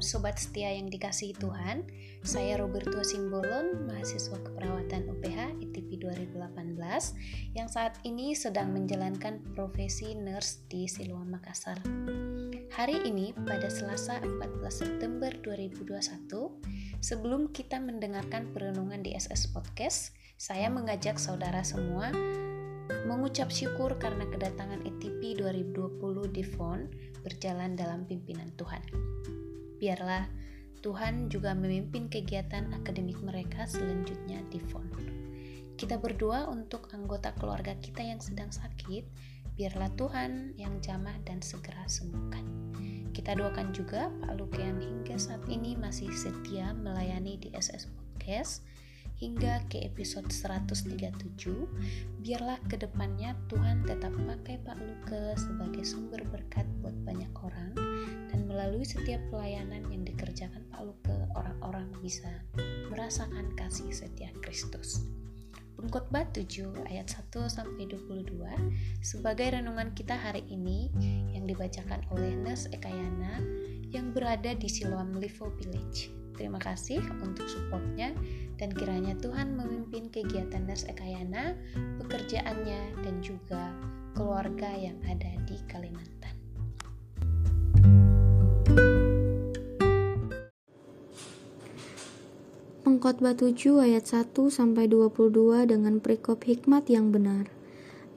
Sobat setia yang dikasihi Tuhan Saya Roberto Simbolon, mahasiswa keperawatan UPH ITP 2018 Yang saat ini sedang menjalankan profesi nurse di Siloam Makassar Hari ini pada Selasa 14 September 2021 Sebelum kita mendengarkan perenungan di SS Podcast Saya mengajak saudara semua mengucap syukur karena kedatangan ETP 2020 di FON berjalan dalam pimpinan Tuhan. Biarlah Tuhan juga memimpin kegiatan akademik mereka selanjutnya di FON. Kita berdoa untuk anggota keluarga kita yang sedang sakit, biarlah Tuhan yang jamah dan segera sembuhkan. Kita doakan juga Pak Luke hingga saat ini masih setia melayani di SS Podcast hingga ke episode 137 biarlah ke depannya Tuhan tetap pakai Pak Luke sebagai sumber berkat melalui setiap pelayanan yang dikerjakan Pak Luke orang-orang bisa merasakan kasih setia Kristus Pengkhotbah 7 ayat 1 sampai 22 sebagai renungan kita hari ini yang dibacakan oleh Nes Ekayana yang berada di Siloam Livo Village. Terima kasih untuk supportnya dan kiranya Tuhan memimpin kegiatan Nurse Ekayana, pekerjaannya, dan juga keluarga yang ada di Kalimantan. Pengkhotbah 7 ayat 1 sampai 22 dengan perikop hikmat yang benar.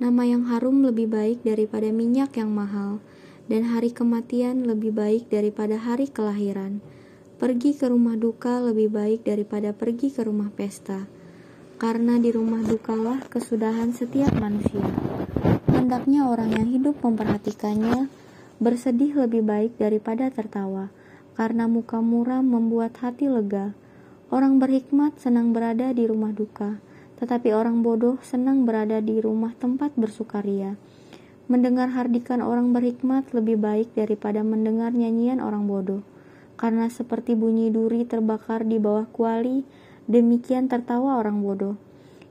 Nama yang harum lebih baik daripada minyak yang mahal, dan hari kematian lebih baik daripada hari kelahiran. Pergi ke rumah duka lebih baik daripada pergi ke rumah pesta, karena di rumah dukalah kesudahan setiap manusia. Hendaknya orang yang hidup memperhatikannya bersedih lebih baik daripada tertawa, karena muka muram membuat hati lega. Orang berhikmat senang berada di rumah duka, tetapi orang bodoh senang berada di rumah tempat bersukaria. Mendengar hardikan orang berhikmat lebih baik daripada mendengar nyanyian orang bodoh karena seperti bunyi duri terbakar di bawah kuali, demikian tertawa orang bodoh.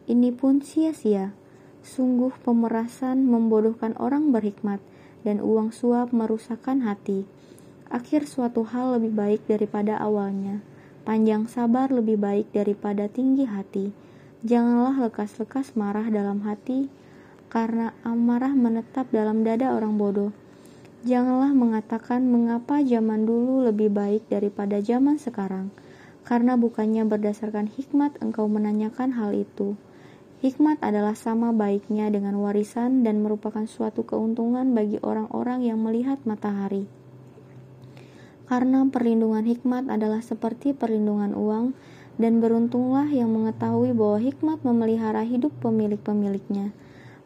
Ini pun sia-sia. Sungguh pemerasan membodohkan orang berhikmat, dan uang suap merusakkan hati. Akhir suatu hal lebih baik daripada awalnya. Panjang sabar lebih baik daripada tinggi hati. Janganlah lekas-lekas marah dalam hati, karena amarah menetap dalam dada orang bodoh Janganlah mengatakan mengapa zaman dulu lebih baik daripada zaman sekarang, karena bukannya berdasarkan hikmat engkau menanyakan hal itu. Hikmat adalah sama baiknya dengan warisan dan merupakan suatu keuntungan bagi orang-orang yang melihat matahari. Karena perlindungan hikmat adalah seperti perlindungan uang, dan beruntunglah yang mengetahui bahwa hikmat memelihara hidup pemilik-pemiliknya.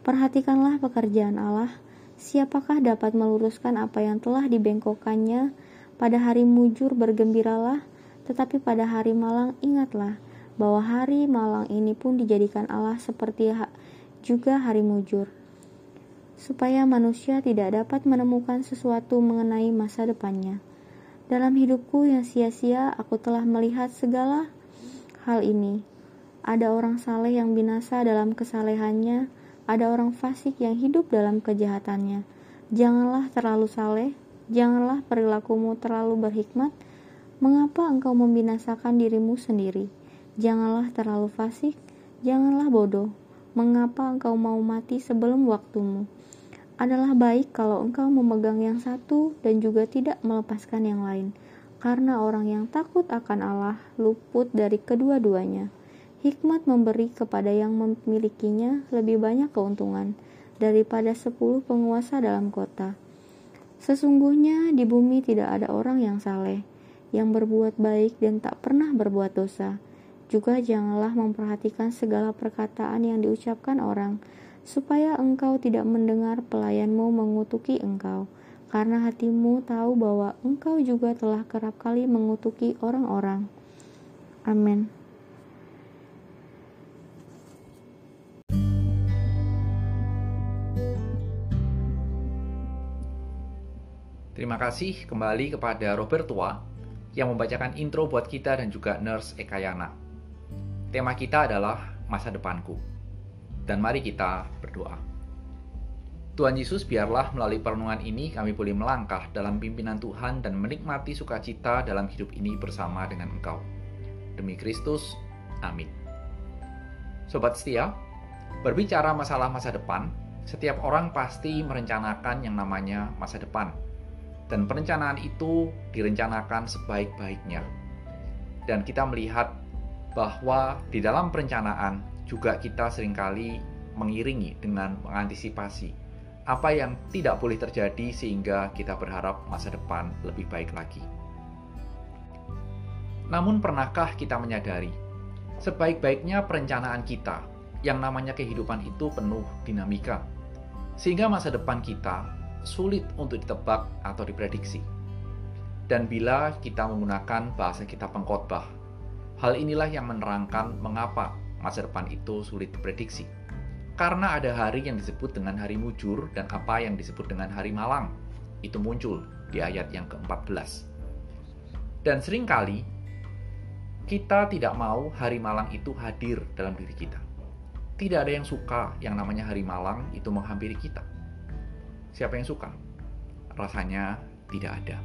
Perhatikanlah pekerjaan Allah, Siapakah dapat meluruskan apa yang telah dibengkokkannya? Pada hari mujur bergembiralah, tetapi pada hari malang ingatlah bahwa hari malang ini pun dijadikan Allah seperti juga hari mujur, supaya manusia tidak dapat menemukan sesuatu mengenai masa depannya. Dalam hidupku yang sia-sia, aku telah melihat segala hal ini. Ada orang saleh yang binasa dalam kesalehannya, ada orang fasik yang hidup dalam kejahatannya. Janganlah terlalu saleh, janganlah perilakumu terlalu berhikmat. Mengapa engkau membinasakan dirimu sendiri? Janganlah terlalu fasik, janganlah bodoh. Mengapa engkau mau mati sebelum waktumu? Adalah baik kalau engkau memegang yang satu dan juga tidak melepaskan yang lain, karena orang yang takut akan Allah luput dari kedua-duanya. Hikmat memberi kepada yang memilikinya lebih banyak keuntungan daripada sepuluh penguasa dalam kota. Sesungguhnya di bumi tidak ada orang yang saleh, yang berbuat baik dan tak pernah berbuat dosa. Juga janganlah memperhatikan segala perkataan yang diucapkan orang, supaya engkau tidak mendengar pelayanmu mengutuki engkau, karena hatimu tahu bahwa engkau juga telah kerap kali mengutuki orang-orang. Amin. Terima kasih kembali kepada Robert Tua yang membacakan intro buat kita dan juga Nurse Ekayana. Tema kita adalah masa depanku. Dan mari kita berdoa. Tuhan Yesus biarlah melalui perenungan ini kami boleh melangkah dalam pimpinan Tuhan dan menikmati sukacita dalam hidup ini bersama dengan Engkau. Demi Kristus, amin. Sobat setia, berbicara masalah masa depan, setiap orang pasti merencanakan yang namanya masa depan. Dan perencanaan itu direncanakan sebaik-baiknya. Dan kita melihat bahwa di dalam perencanaan juga kita sering kali mengiringi dengan mengantisipasi apa yang tidak boleh terjadi sehingga kita berharap masa depan lebih baik lagi. Namun pernahkah kita menyadari, sebaik-baiknya perencanaan kita, yang namanya kehidupan itu penuh dinamika, sehingga masa depan kita sulit untuk ditebak atau diprediksi. Dan bila kita menggunakan bahasa kita pengkhotbah, hal inilah yang menerangkan mengapa masa depan itu sulit diprediksi karena ada hari yang disebut dengan hari mujur dan apa yang disebut dengan hari malang. Itu muncul di ayat yang ke-14. Dan sering kali kita tidak mau hari malang itu hadir dalam diri kita. Tidak ada yang suka yang namanya hari malang itu menghampiri kita. Siapa yang suka? Rasanya tidak ada.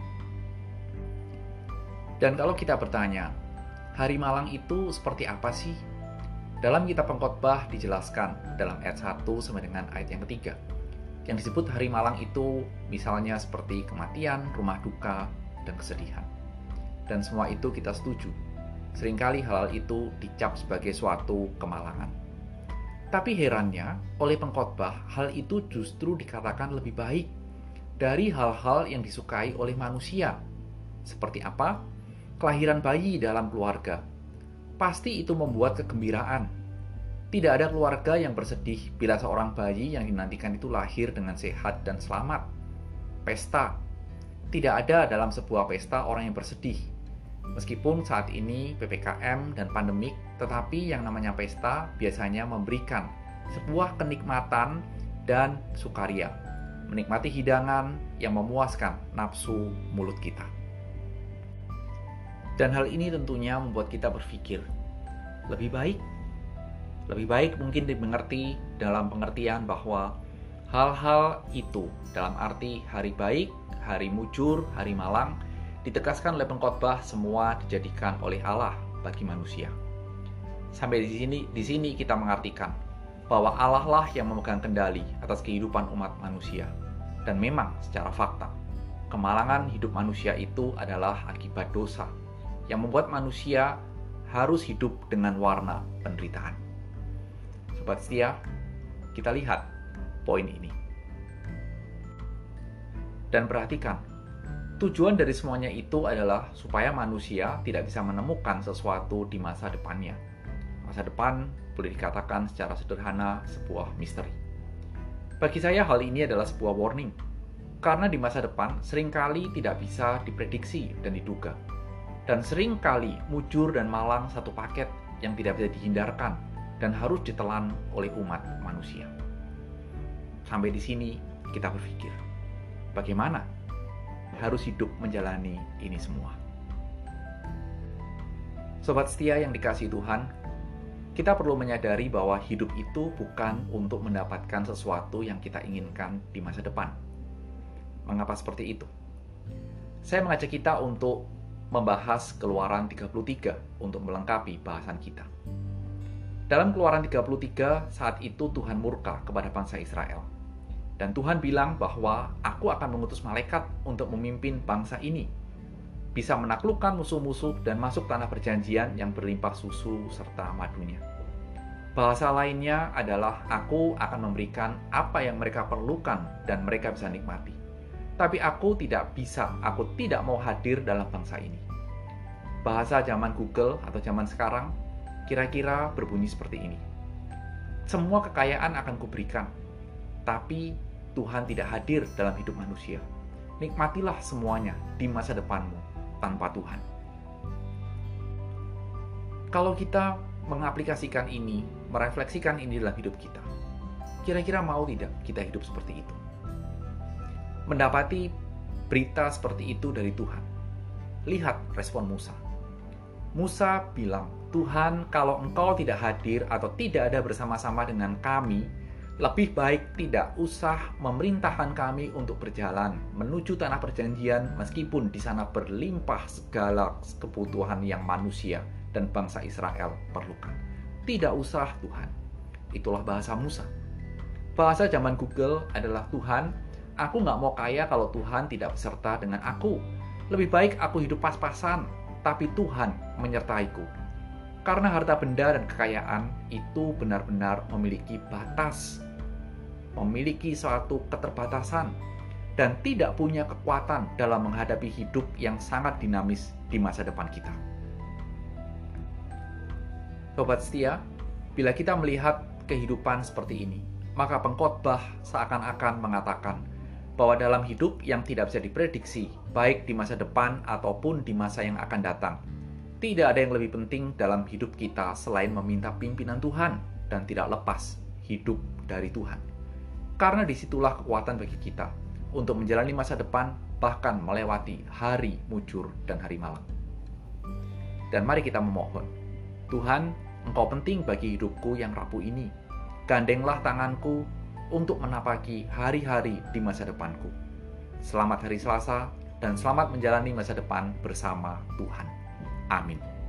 Dan kalau kita bertanya, hari malang itu seperti apa sih dalam kitab pengkhotbah dijelaskan dalam ayat 1 sampai dengan ayat yang ketiga. Yang disebut hari malang itu misalnya seperti kematian, rumah duka, dan kesedihan. Dan semua itu kita setuju. Seringkali hal-hal itu dicap sebagai suatu kemalangan. Tapi herannya, oleh pengkhotbah, hal itu justru dikatakan lebih baik dari hal-hal yang disukai oleh manusia. Seperti apa? Kelahiran bayi dalam keluarga, pasti itu membuat kegembiraan. Tidak ada keluarga yang bersedih bila seorang bayi yang dinantikan itu lahir dengan sehat dan selamat. Pesta. Tidak ada dalam sebuah pesta orang yang bersedih. Meskipun saat ini PPKM dan pandemik, tetapi yang namanya pesta biasanya memberikan sebuah kenikmatan dan sukaria. Menikmati hidangan yang memuaskan nafsu mulut kita. Dan hal ini tentunya membuat kita berpikir, lebih baik, lebih baik mungkin dimengerti dalam pengertian bahwa hal-hal itu dalam arti hari baik, hari mujur, hari malang, ditegaskan oleh pengkhotbah semua dijadikan oleh Allah bagi manusia. Sampai di sini, di sini kita mengartikan bahwa Allah lah yang memegang kendali atas kehidupan umat manusia. Dan memang secara fakta, kemalangan hidup manusia itu adalah akibat dosa yang membuat manusia harus hidup dengan warna penderitaan. Sobat setia, kita lihat poin ini. Dan perhatikan, tujuan dari semuanya itu adalah supaya manusia tidak bisa menemukan sesuatu di masa depannya. Masa depan boleh dikatakan secara sederhana sebuah misteri. Bagi saya hal ini adalah sebuah warning, karena di masa depan sering kali tidak bisa diprediksi dan diduga dan sering kali mujur dan malang satu paket yang tidak bisa dihindarkan dan harus ditelan oleh umat manusia. Sampai di sini kita berpikir, bagaimana harus hidup menjalani ini semua. Sobat setia yang dikasih Tuhan, kita perlu menyadari bahwa hidup itu bukan untuk mendapatkan sesuatu yang kita inginkan di masa depan. Mengapa seperti itu? Saya mengajak kita untuk membahas Keluaran 33 untuk melengkapi bahasan kita. Dalam Keluaran 33, saat itu Tuhan murka kepada bangsa Israel. Dan Tuhan bilang bahwa aku akan mengutus malaikat untuk memimpin bangsa ini. Bisa menaklukkan musuh-musuh dan masuk tanah perjanjian yang berlimpah susu serta madunya. Bahasa lainnya adalah aku akan memberikan apa yang mereka perlukan dan mereka bisa nikmati tapi aku tidak bisa, aku tidak mau hadir dalam bangsa ini. Bahasa zaman Google atau zaman sekarang kira-kira berbunyi seperti ini. Semua kekayaan akan kuberikan, tapi Tuhan tidak hadir dalam hidup manusia. Nikmatilah semuanya di masa depanmu tanpa Tuhan. Kalau kita mengaplikasikan ini, merefleksikan ini dalam hidup kita, kira-kira mau tidak kita hidup seperti itu? Mendapati berita seperti itu dari Tuhan. Lihat respon Musa. Musa bilang, "Tuhan, kalau Engkau tidak hadir atau tidak ada bersama-sama dengan kami, lebih baik tidak usah memerintahkan kami untuk berjalan menuju tanah perjanjian meskipun di sana berlimpah segala kebutuhan yang manusia dan bangsa Israel perlukan. Tidak usah Tuhan. Itulah bahasa Musa. Bahasa zaman Google adalah Tuhan, aku nggak mau kaya kalau Tuhan tidak beserta dengan aku. Lebih baik aku hidup pas-pasan, tapi Tuhan menyertaiku. Karena harta benda dan kekayaan itu benar-benar memiliki batas memiliki suatu keterbatasan dan tidak punya kekuatan dalam menghadapi hidup yang sangat dinamis di masa depan kita. Sobat setia, bila kita melihat kehidupan seperti ini, maka pengkhotbah seakan-akan mengatakan bahwa dalam hidup yang tidak bisa diprediksi, baik di masa depan ataupun di masa yang akan datang, tidak ada yang lebih penting dalam hidup kita selain meminta pimpinan Tuhan dan tidak lepas hidup dari Tuhan karena di situlah kekuatan bagi kita untuk menjalani masa depan bahkan melewati hari mujur dan hari malam. Dan mari kita memohon, Tuhan, Engkau penting bagi hidupku yang rapuh ini. Gandenglah tanganku untuk menapaki hari-hari di masa depanku. Selamat hari Selasa dan selamat menjalani masa depan bersama Tuhan. Amin.